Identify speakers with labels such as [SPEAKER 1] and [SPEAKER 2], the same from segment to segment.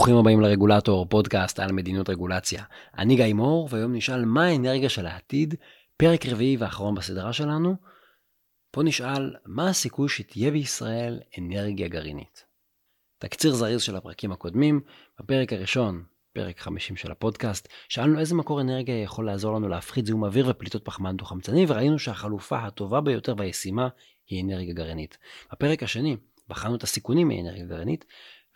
[SPEAKER 1] ברוכים הבאים לרגולטור, פודקאסט על מדיניות רגולציה. אני גיא מור, והיום נשאל מה האנרגיה של העתיד, פרק רביעי ואחרון בסדרה שלנו. פה נשאל, מה הסיכוי שתהיה בישראל אנרגיה גרעינית? תקציר זריז של הפרקים הקודמים, בפרק הראשון, פרק 50 של הפודקאסט, שאלנו איזה מקור אנרגיה יכול לעזור לנו להפחית זיהום אוויר ופליטות פחמן דו-חמצני, וראינו שהחלופה הטובה ביותר והישימה היא אנרגיה גרעינית. בפרק השני, בחנו את הסיכונים מאנרגיה גרעינית,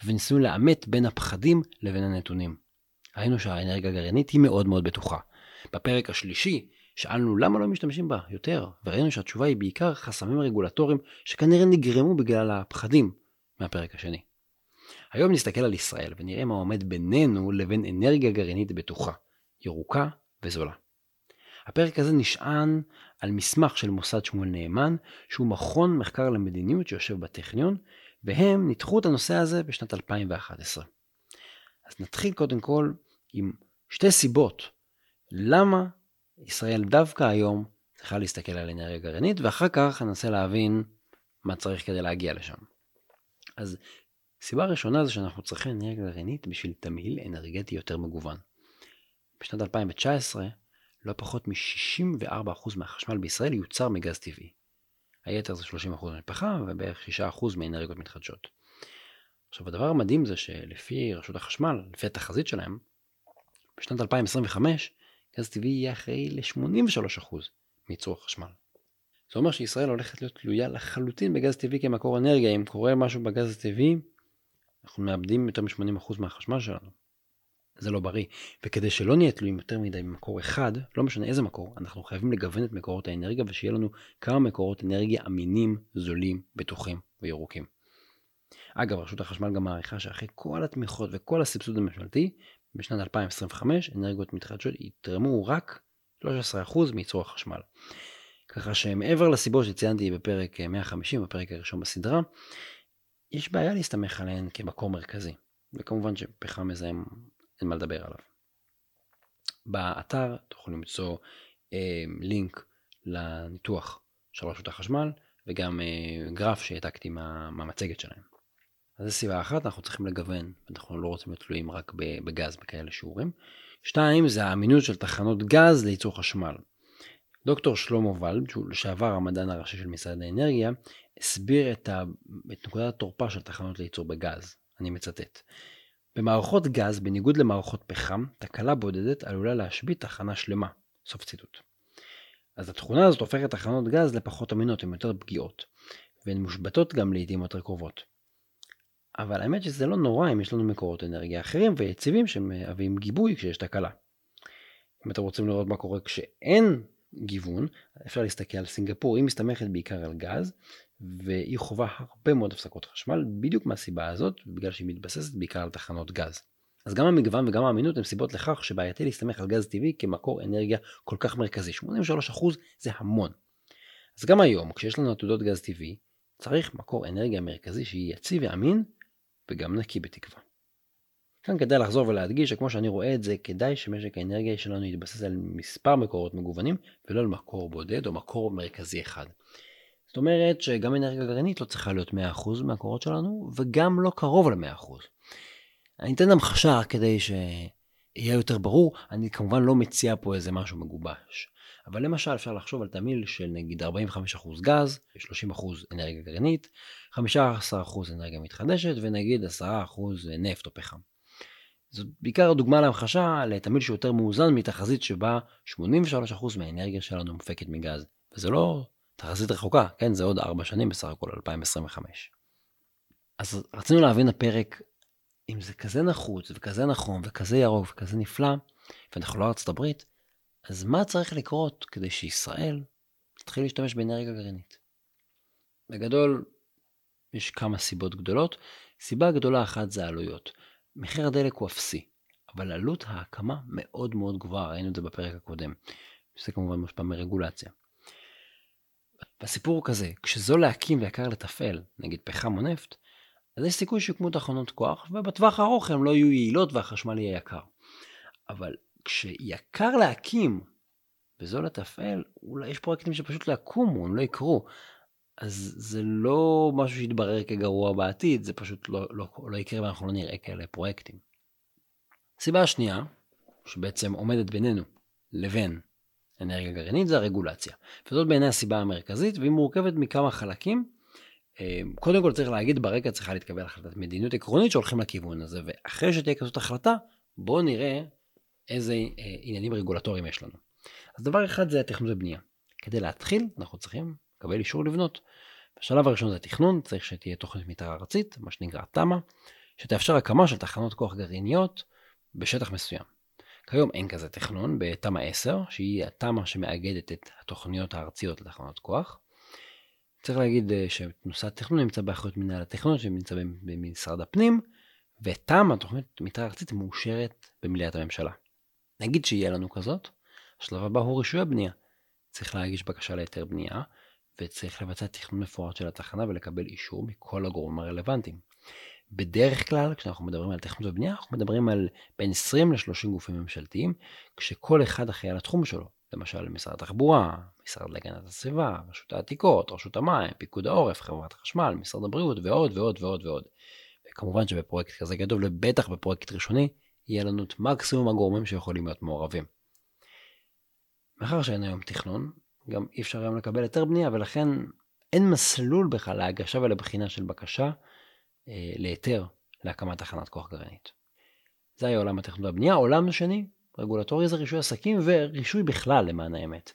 [SPEAKER 1] וניסינו לאמת בין הפחדים לבין הנתונים. ראינו שהאנרגיה הגרעינית היא מאוד מאוד בטוחה. בפרק השלישי שאלנו למה לא משתמשים בה יותר, וראינו שהתשובה היא בעיקר חסמים רגולטוריים שכנראה נגרמו בגלל הפחדים מהפרק השני. היום נסתכל על ישראל ונראה מה עומד בינינו לבין אנרגיה גרעינית בטוחה, ירוקה וזולה. הפרק הזה נשען על מסמך של מוסד שמואל נאמן, שהוא מכון מחקר למדיניות שיושב בטכניון, והם ניתחו את הנושא הזה בשנת 2011. אז נתחיל קודם כל עם שתי סיבות למה ישראל דווקא היום צריכה להסתכל על אנרגיה גרעינית, ואחר כך ננסה להבין מה צריך כדי להגיע לשם. אז סיבה ראשונה זה שאנחנו צריכים אנרגיה גרעינית בשביל תמהיל אנרגטי יותר מגוון. בשנת 2019, לא פחות מ-64% מהחשמל בישראל יוצר מגז טבעי. היתר זה 30% מפחם ובערך 6% מאנרגיות מתחדשות. עכשיו הדבר המדהים זה שלפי רשות החשמל, לפי התחזית שלהם, בשנת 2025 גז טבעי יהיה אחראי ל-83% מייצור החשמל. זה אומר שישראל הולכת להיות תלויה לחלוטין בגז טבעי כמקור אנרגיה. אם קורה משהו בגז הטבעי, אנחנו מאבדים יותר מ-80% מהחשמל שלנו. זה לא בריא. וכדי שלא נהיה תלויים יותר מדי במקור אחד, לא משנה איזה מקור, אנחנו חייבים לגוון את מקורות האנרגיה ושיהיה לנו כמה מקורות אנרגיה אמינים, זולים, בטוחים וירוקים. אגב, רשות החשמל גם מעריכה שאחרי כל התמיכות וכל הסבסוד הממשלתי, בשנת 2025 אנרגיות מתחדשות יתרמו רק 13% מייצור החשמל. ככה שמעבר לסיבות שציינתי בפרק 150, בפרק הראשון בסדרה, יש בעיה להסתמך עליהן כמקור מרכזי. וכמובן שפחם מזהם אין מה לדבר עליו. באתר תוכלו למצוא אה, לינק לניתוח של רשות החשמל וגם אה, גרף שהעתקתי מה, מהמצגת שלהם. אז זו סיבה אחת, אנחנו צריכים לגוון, אנחנו לא רוצים להיות תלויים רק בגז בכאלה שיעורים. שתיים, זה האמינות של תחנות גז לייצור חשמל. דוקטור שלמה ולד, שהוא לשעבר המדען הראשי של משרד האנרגיה, הסביר את, ה... את נקודת התורפה של תחנות לייצור בגז. אני מצטט. במערכות גז, בניגוד למערכות פחם, תקלה בודדת עלולה להשבית תחנה שלמה. סוף ציטוט. אז התכונה הזאת הופכת תחנות גז לפחות אמינות, הן יותר פגיעות, והן מושבתות גם לעיתים יותר קרובות. אבל האמת שזה לא נורא אם יש לנו מקורות אנרגיה אחרים ויציבים שמהווים גיבוי כשיש תקלה. אם אתם רוצים לראות מה קורה כשאין גיוון, אפשר להסתכל על סינגפור, היא מסתמכת בעיקר על גז, והיא חווה הרבה מאוד הפסקות חשמל, בדיוק מהסיבה הזאת, בגלל שהיא מתבססת בעיקר על תחנות גז. אז גם המגוון וגם האמינות הם סיבות לכך שבעייתי להסתמך על גז טבעי כמקור אנרגיה כל כך מרכזי. 83% זה המון. אז גם היום, כשיש לנו עתודות גז טבעי, צריך מקור אנרגיה מרכזי שיהיה יציב ואמין, וגם נקי בתקווה. כאן כדאי לחזור ולהדגיש שכמו שאני רואה את זה, כדאי שמשק האנרגיה שלנו יתבסס על מספר מקורות מגוונים, ולא על מקור בודד או מקור מרכזי אחד. זאת אומרת שגם אנרגיה גרעינית לא צריכה להיות 100% מהקורות שלנו, וגם לא קרוב ל-100%. אני אתן המחשה כדי שיהיה יותר ברור, אני כמובן לא מציע פה איזה משהו מגובש. אבל למשל אפשר לחשוב על תמיל של נגיד 45% גז, 30% אנרגיה גרעינית, 15% אנרגיה מתחדשת ונגיד 10% נפט או פחם. זאת בעיקר דוגמה להמחשה לתמיל שהוא יותר מאוזן מתחזית שבה 83% מהאנרגיה שלנו מופקת מגז. וזה לא תחזית רחוקה, כן? זה עוד 4 שנים בסך הכל, 2025. אז רצינו להבין הפרק, אם זה כזה נחוץ וכזה נכון וכזה ירוק וכזה נפלא, ואנחנו לא ארצות הברית, אז מה צריך לקרות כדי שישראל תתחיל להשתמש באנרגיה גרעינית? בגדול, יש כמה סיבות גדולות. סיבה גדולה אחת זה העלויות. מחיר הדלק הוא אפסי, אבל עלות ההקמה מאוד מאוד גבוהה, ראינו את זה בפרק הקודם. שזה כמובן מושפע מרגולציה. והסיפור הוא כזה, כשזול להקים ויקר לתפעל, נגיד פחם או נפט, אז יש סיכוי שיוקמו תחנות כוח, ובטווח הארוך הן לא יהיו יעילות והחשמל יהיה יקר. אבל כשיקר להקים וזול לתפעל, אולי יש פרויקטים שפשוט לא יקומו, הם לא יקרו. אז זה לא משהו שיתברר כגרוע בעתיד, זה פשוט לא, לא, לא יקרה ואנחנו לא נראה כאלה פרויקטים. הסיבה השנייה, שבעצם עומדת בינינו לבין אנרגיה גרעינית, זה הרגולציה. וזאת בעיניי הסיבה המרכזית, והיא מורכבת מכמה חלקים. אה, קודם כל צריך להגיד, ברקע צריכה להתקבל החלטת מדיניות עקרונית שהולכים לכיוון הזה, ואחרי שתהיה כזאת החלטה, בואו נראה איזה אה, עניינים רגולטוריים יש לנו. אז דבר אחד זה התכנון ובנייה. כדי להתחיל, אנחנו צריכים לקבל אישור לבנות. בשלב הראשון זה תכנון, צריך שתהיה תוכנית מתאר ארצית, מה שנקרא תמ"א, שתאפשר הקמה של תחנות כוח גרעיניות בשטח מסוים. כיום אין כזה תכנון בתמ"א 10, שהיא התמ"א שמאגדת את התוכניות הארציות לתחנות כוח. צריך להגיד אה, שנושא התכנון נמצא באחריות מנהל התכנון שנמצא במשרד הפנים, ותמ"א, תוכנית מתאר ארצית, מאושרת במליאת הממשלה. נגיד שיהיה לנו כזאת, השלב הבא הוא רישוי הבנייה. צריך להגיש בקשה להיתר בנייה, וצריך לבצע תכנון מפורט של התחנה ולקבל אישור מכל הגורמים הרלוונטיים. בדרך כלל, כשאנחנו מדברים על תכנון ובנייה, אנחנו מדברים על בין 20 ל-30 גופים ממשלתיים, כשכל אחד אחראי על התחום שלו. למשל, משרד התחבורה, משרד להגנת הסביבה, רשות העתיקות, רשות המים, פיקוד העורף, חברת החשמל, משרד הבריאות, ועוד ועוד ועוד ועוד. וכמובן שבפרויקט כזה גדול, ובטח בפרויקט ראשוני, יהיה לנו את מקסימום הגורמים שיכולים להיות מעורבים. מאחר שאין היום תכנון, גם אי אפשר היום לקבל היתר בנייה, ולכן אין מסלול בכלל להגשה ולבחינה של בקשה אה, להיתר להקמת תחנת כוח גרעינית. זה היה עולם התכנון והבנייה. עולם שני, רגולטורי זה רישוי עסקים ורישוי בכלל למען האמת.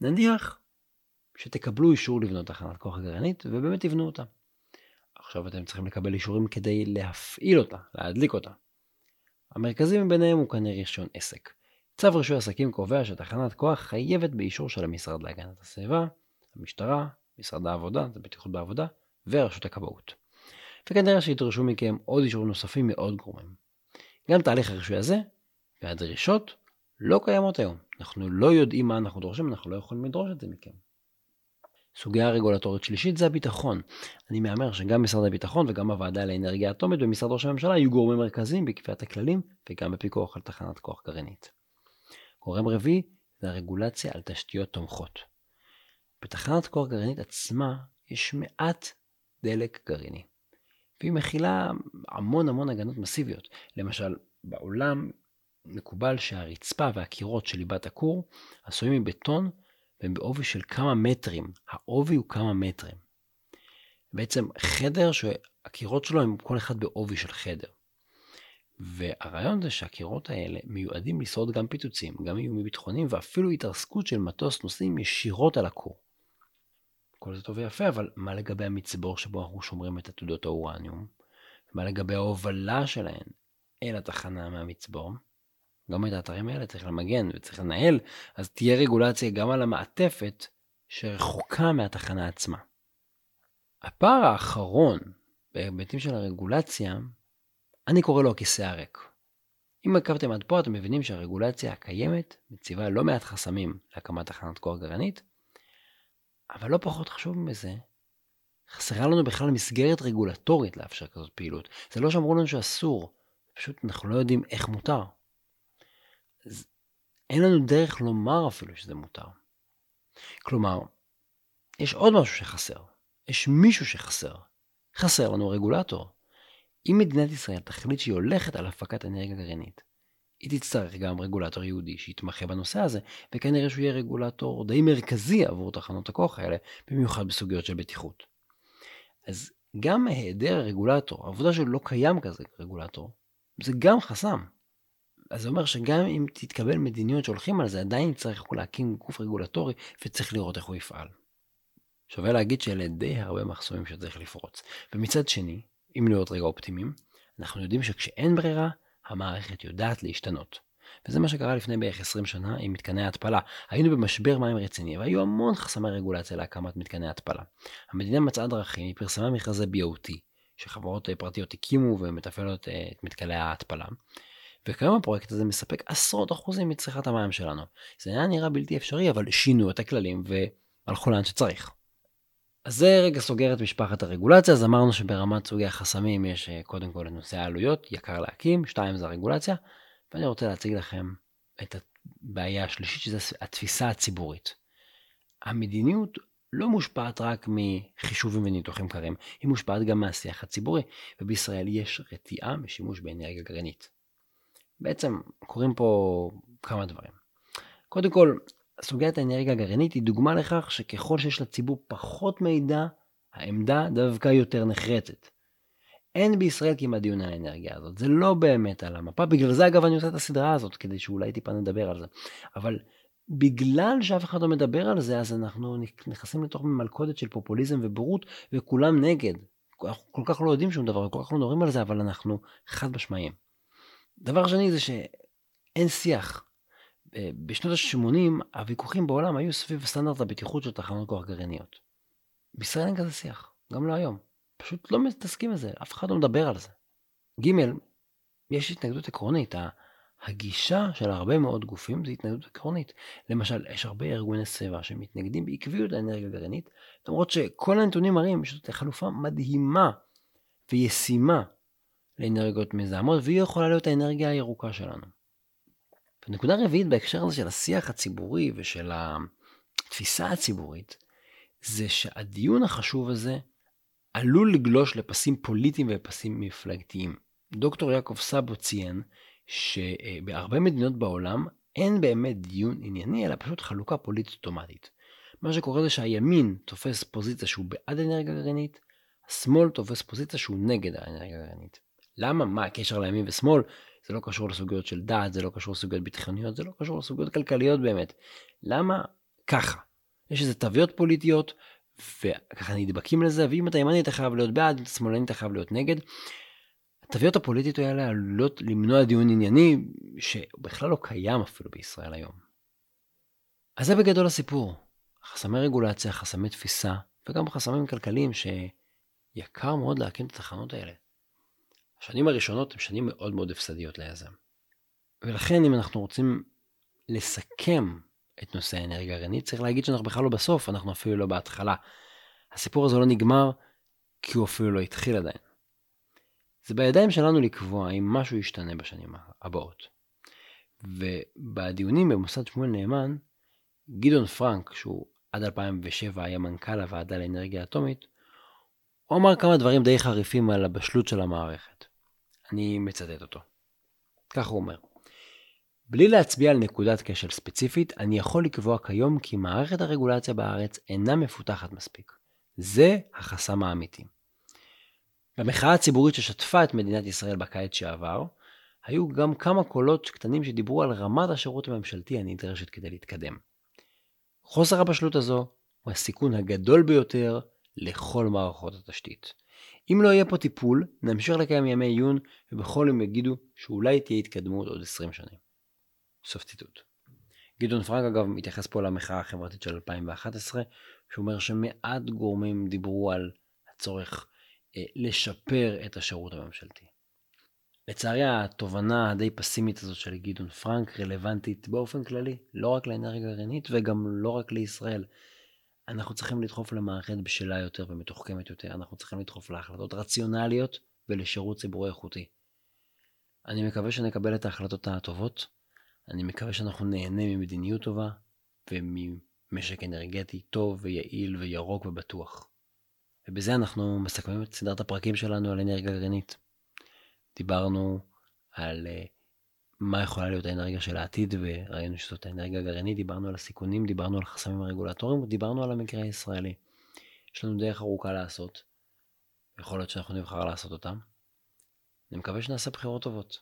[SPEAKER 1] נניח שתקבלו אישור לבנות תחנת כוח גרעינית ובאמת תבנו אותה. עכשיו אתם צריכים לקבל אישורים כדי להפעיל אותה, להדליק אותה. המרכזי מביניהם הוא כנראה רישיון עסק. צו רישוי עסקים קובע שתחנת כוח חייבת באישור של המשרד להגנת הסביבה, המשטרה, משרד העבודה, זה בטיחות בעבודה, ורשות הכבאות. וכנראה שידרשו מכם עוד אישורים נוספים מעוד גורמים. גם תהליך הרישוי הזה והדרישות לא קיימות היום. אנחנו לא יודעים מה אנחנו דורשים, אנחנו לא יכולים לדרוש את זה מכם. סוגיה רגולטורית שלישית זה הביטחון. אני מהמר שגם משרד הביטחון וגם הוועדה לאנרגיה אטומית במשרד ראש הממשלה יהיו גורמים מרכזיים בקביעת הכללים וגם בפיקוח על תחנת כוח גרעינית. גורם רביעי זה הרגולציה על תשתיות תומכות. בתחנת כוח גרעינית עצמה יש מעט דלק גרעיני. והיא מכילה המון המון הגנות מסיביות. למשל, בעולם מקובל שהרצפה והקירות של ליבת הכור עשויים מבטון והם בעובי של כמה מטרים. העובי הוא כמה מטרים. בעצם חדר שהקירות שלו הם כל אחד בעובי של חדר. והרעיון זה שהקירות האלה מיועדים לשרוד גם פיצוצים, גם איומים ביטחוניים ואפילו התרסקות של מטוס נוסעים ישירות על הכור. כל זה טוב ויפה, אבל מה לגבי המצבור שבו אנחנו שומרים את עתודות האורניום? מה לגבי ההובלה שלהן אל התחנה מהמצבור? גם את האתרים האלה צריך למגן וצריך לנהל, אז תהיה רגולציה גם על המעטפת שרחוקה מהתחנה עצמה. הפער האחרון בהיבטים של הרגולציה, אני קורא לו הכיסא הריק. אם עקבתם עד פה אתם מבינים שהרגולציה הקיימת מציבה לא מעט חסמים להקמת תחנת כוח גרעינית, אבל לא פחות חשוב מזה, חסרה לנו בכלל מסגרת רגולטורית לאפשר כזאת פעילות. זה לא שאמרו לנו שאסור, פשוט אנחנו לא יודעים איך מותר. אז אין לנו דרך לומר אפילו שזה מותר. כלומר, יש עוד משהו שחסר. יש מישהו שחסר. חסר לנו רגולטור. אם מדינת ישראל תחליט שהיא הולכת על הפקת אנרגיה גרעינית, היא תצטרך גם רגולטור יהודי שיתמחה בנושא הזה, וכנראה שהוא יהיה רגולטור די מרכזי עבור תחנות הכוח האלה, במיוחד בסוגיות של בטיחות. אז גם היעדר הרגולטור, העובדה שלא קיים כזה רגולטור, זה גם חסם. אז זה אומר שגם אם תתקבל מדיניות שהולכים על זה, עדיין צריך להקים גוף רגולטורי וצריך לראות איך הוא יפעל. שווה להגיד שאלה די הרבה מחסומים שצריך לפרוץ. ומצד שני, אם להיות רגע אופטימיים, אנחנו יודעים שכשאין ברירה, המערכת יודעת להשתנות. וזה מה שקרה לפני בערך 20 שנה עם מתקני ההתפלה. היינו במשבר מים רציני, והיו המון חסמי רגולציה להקמת מתקני התפלה. המדינה מצאה דרכים, היא פרסמה מכרזי BOT, שחברות פרטיות הקימו ומתפעלות אה, את מתקני ההתפלה. וכיום הפרויקט הזה מספק עשרות אחוזים מצריכת המים שלנו. זה היה נראה בלתי אפשרי, אבל שינו את הכללים והלכו לאן שצריך. אז זה רגע סוגר את משפחת הרגולציה, אז אמרנו שברמת סוגי החסמים יש אה, קודם כל את נושא העלויות, יקר להקים, שתיים זה הרגולציה, ואני רוצה להציג לכם את הבעיה השלישית, שזה התפיסה הציבורית. המדיניות לא מושפעת רק מחישובים וניתוחים קרים, היא מושפעת גם מהשיח הציבורי, ובישראל יש רתיעה משימוש באנרגיה גרעינית. בעצם קורים פה כמה דברים. קודם כל, סוגיית האנרגיה הגרעינית היא דוגמה לכך שככל שיש לציבור פחות מידע, העמדה דווקא יותר נחרצת. אין בישראל כמעט דיון על האנרגיה הזאת, זה לא באמת על המפה, בגלל זה אגב אני עושה את הסדרה הזאת, כדי שאולי טיפה נדבר על זה. אבל בגלל שאף אחד לא מדבר על זה, אז אנחנו נכנסים לתוך מלכודת של פופוליזם ובורות, וכולם נגד. אנחנו כל כך לא יודעים שום דבר, כל כך לא מדברים על זה, אבל אנחנו חד משמעיים. דבר שני זה שאין שיח. אה, בשנות ה-80 הוויכוחים בעולם היו סביב סטנדרט הבטיחות של תחנות כוח גרעיניות. בישראל אין כזה שיח, גם לא היום. פשוט לא מתעסקים בזה, אף אחד לא מדבר על זה. ג', יש התנגדות עקרונית. הגישה של הרבה מאוד גופים זה התנגדות עקרונית. למשל, יש הרבה ארגוני סביבה שמתנגדים בעקביות לאנרגיה גרעינית, למרות שכל הנתונים מראים שזאת חלופה מדהימה וישימה לאנרגיות מזהמות, והיא יכולה להיות האנרגיה הירוקה שלנו. ונקודה רביעית בהקשר הזה של השיח הציבורי ושל התפיסה הציבורית, זה שהדיון החשוב הזה עלול לגלוש לפסים פוליטיים ופסים מפלגתיים. דוקטור יעקב סאבו ציין שבהרבה מדינות בעולם אין באמת דיון ענייני, אלא פשוט חלוקה פוליטית אוטומטית. מה שקורה זה שהימין תופס פוזיציה שהוא בעד אנרגיה גרעינית, השמאל תופס פוזיציה שהוא נגד האנרגיה הגרעינית. למה? מה הקשר לימין ושמאל? זה לא קשור לסוגיות של דת, זה לא קשור לסוגיות ביטחוניות, זה לא קשור לסוגיות כלכליות באמת. למה? ככה. יש איזה תוויות פוליטיות, וככה נדבקים לזה, ואם אתה ימני אתה חייב להיות בעד, אתה שמאלני אתה חייב להיות נגד. התוויות הפוליטיות האלה עלולות למנוע דיון ענייני שבכלל לא קיים אפילו בישראל היום. אז זה בגדול הסיפור. חסמי רגולציה, חסמי תפיסה, וגם חסמים כלכליים שיקר מאוד להקים את התחנות האלה. השנים הראשונות הן שנים מאוד מאוד הפסדיות ליזם. ולכן אם אנחנו רוצים לסכם את נושא האנרגיה הגרעינית, צריך להגיד שאנחנו בכלל לא בסוף, אנחנו אפילו לא בהתחלה. הסיפור הזה לא נגמר כי הוא אפילו לא התחיל עדיין. זה בידיים שלנו לקבוע אם משהו ישתנה בשנים הבאות. ובדיונים במוסד שמואל נאמן, גדעון פרנק, שהוא עד 2007 היה מנכ"ל הוועדה לאנרגיה אטומית, הוא אמר כמה דברים די חריפים על הבשלות של המערכת. אני מצטט אותו. כך הוא אומר: בלי להצביע על נקודת כשל ספציפית, אני יכול לקבוע כיום כי מערכת הרגולציה בארץ אינה מפותחת מספיק. זה החסם האמיתי. במחאה הציבורית ששטפה את מדינת ישראל בקיץ שעבר, היו גם כמה קולות קטנים שדיברו על רמת השירות הממשלתי הנדרשת כדי להתקדם. חוסר הבשלות הזו הוא הסיכון הגדול ביותר לכל מערכות התשתית. אם לא יהיה פה טיפול, נמשיך לקיים ימי עיון, ובכל יום יגידו שאולי תהיה התקדמות עוד 20 שנים. סוף ציטוט. גדעון פרנק אגב מתייחס פה למחאה החברתית של 2011, שאומר שמעט גורמים דיברו על הצורך אה, לשפר את השירות הממשלתי. לצערי התובנה הדי פסימית הזאת של גדעון פרנק רלוונטית באופן כללי, לא רק לאנרגיה גרעינית וגם לא רק לישראל. אנחנו צריכים לדחוף למערכת בשלה יותר ומתוחכמת יותר, אנחנו צריכים לדחוף להחלטות רציונליות ולשירות ציבורי איכותי. אני מקווה שנקבל את ההחלטות הטובות, אני מקווה שאנחנו נהנה ממדיניות טובה וממשק אנרגטי טוב ויעיל וירוק ובטוח. ובזה אנחנו מסכמים את סדרת הפרקים שלנו על אנרגיה גרעינית. דיברנו על uh, מה יכולה להיות האנרגיה של העתיד, וראינו שזאת האנרגיה הגרעינית, דיברנו על הסיכונים, דיברנו על החסמים הרגולטוריים, ודיברנו על המקרה הישראלי. יש לנו דרך ארוכה לעשות, יכול להיות שאנחנו נבחר לעשות אותם. אני מקווה שנעשה בחירות טובות.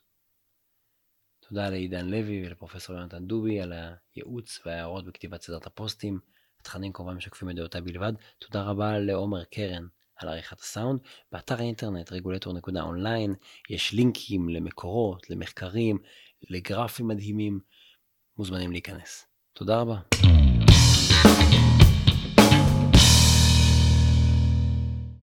[SPEAKER 1] תודה לעידן לוי ולפרופסור יונתן דובי על הייעוץ וההערות בכתיבת סדרת הפוסטים. התכנים כמובן משקפים את דעותיי בלבד. תודה רבה לעומר קרן על עריכת הסאונד. באתר האינטרנט רגולטור.אונליין יש לינקים למקורות, למחקרים, לגרפים מדהימים. מוזמנים להיכנס. תודה רבה.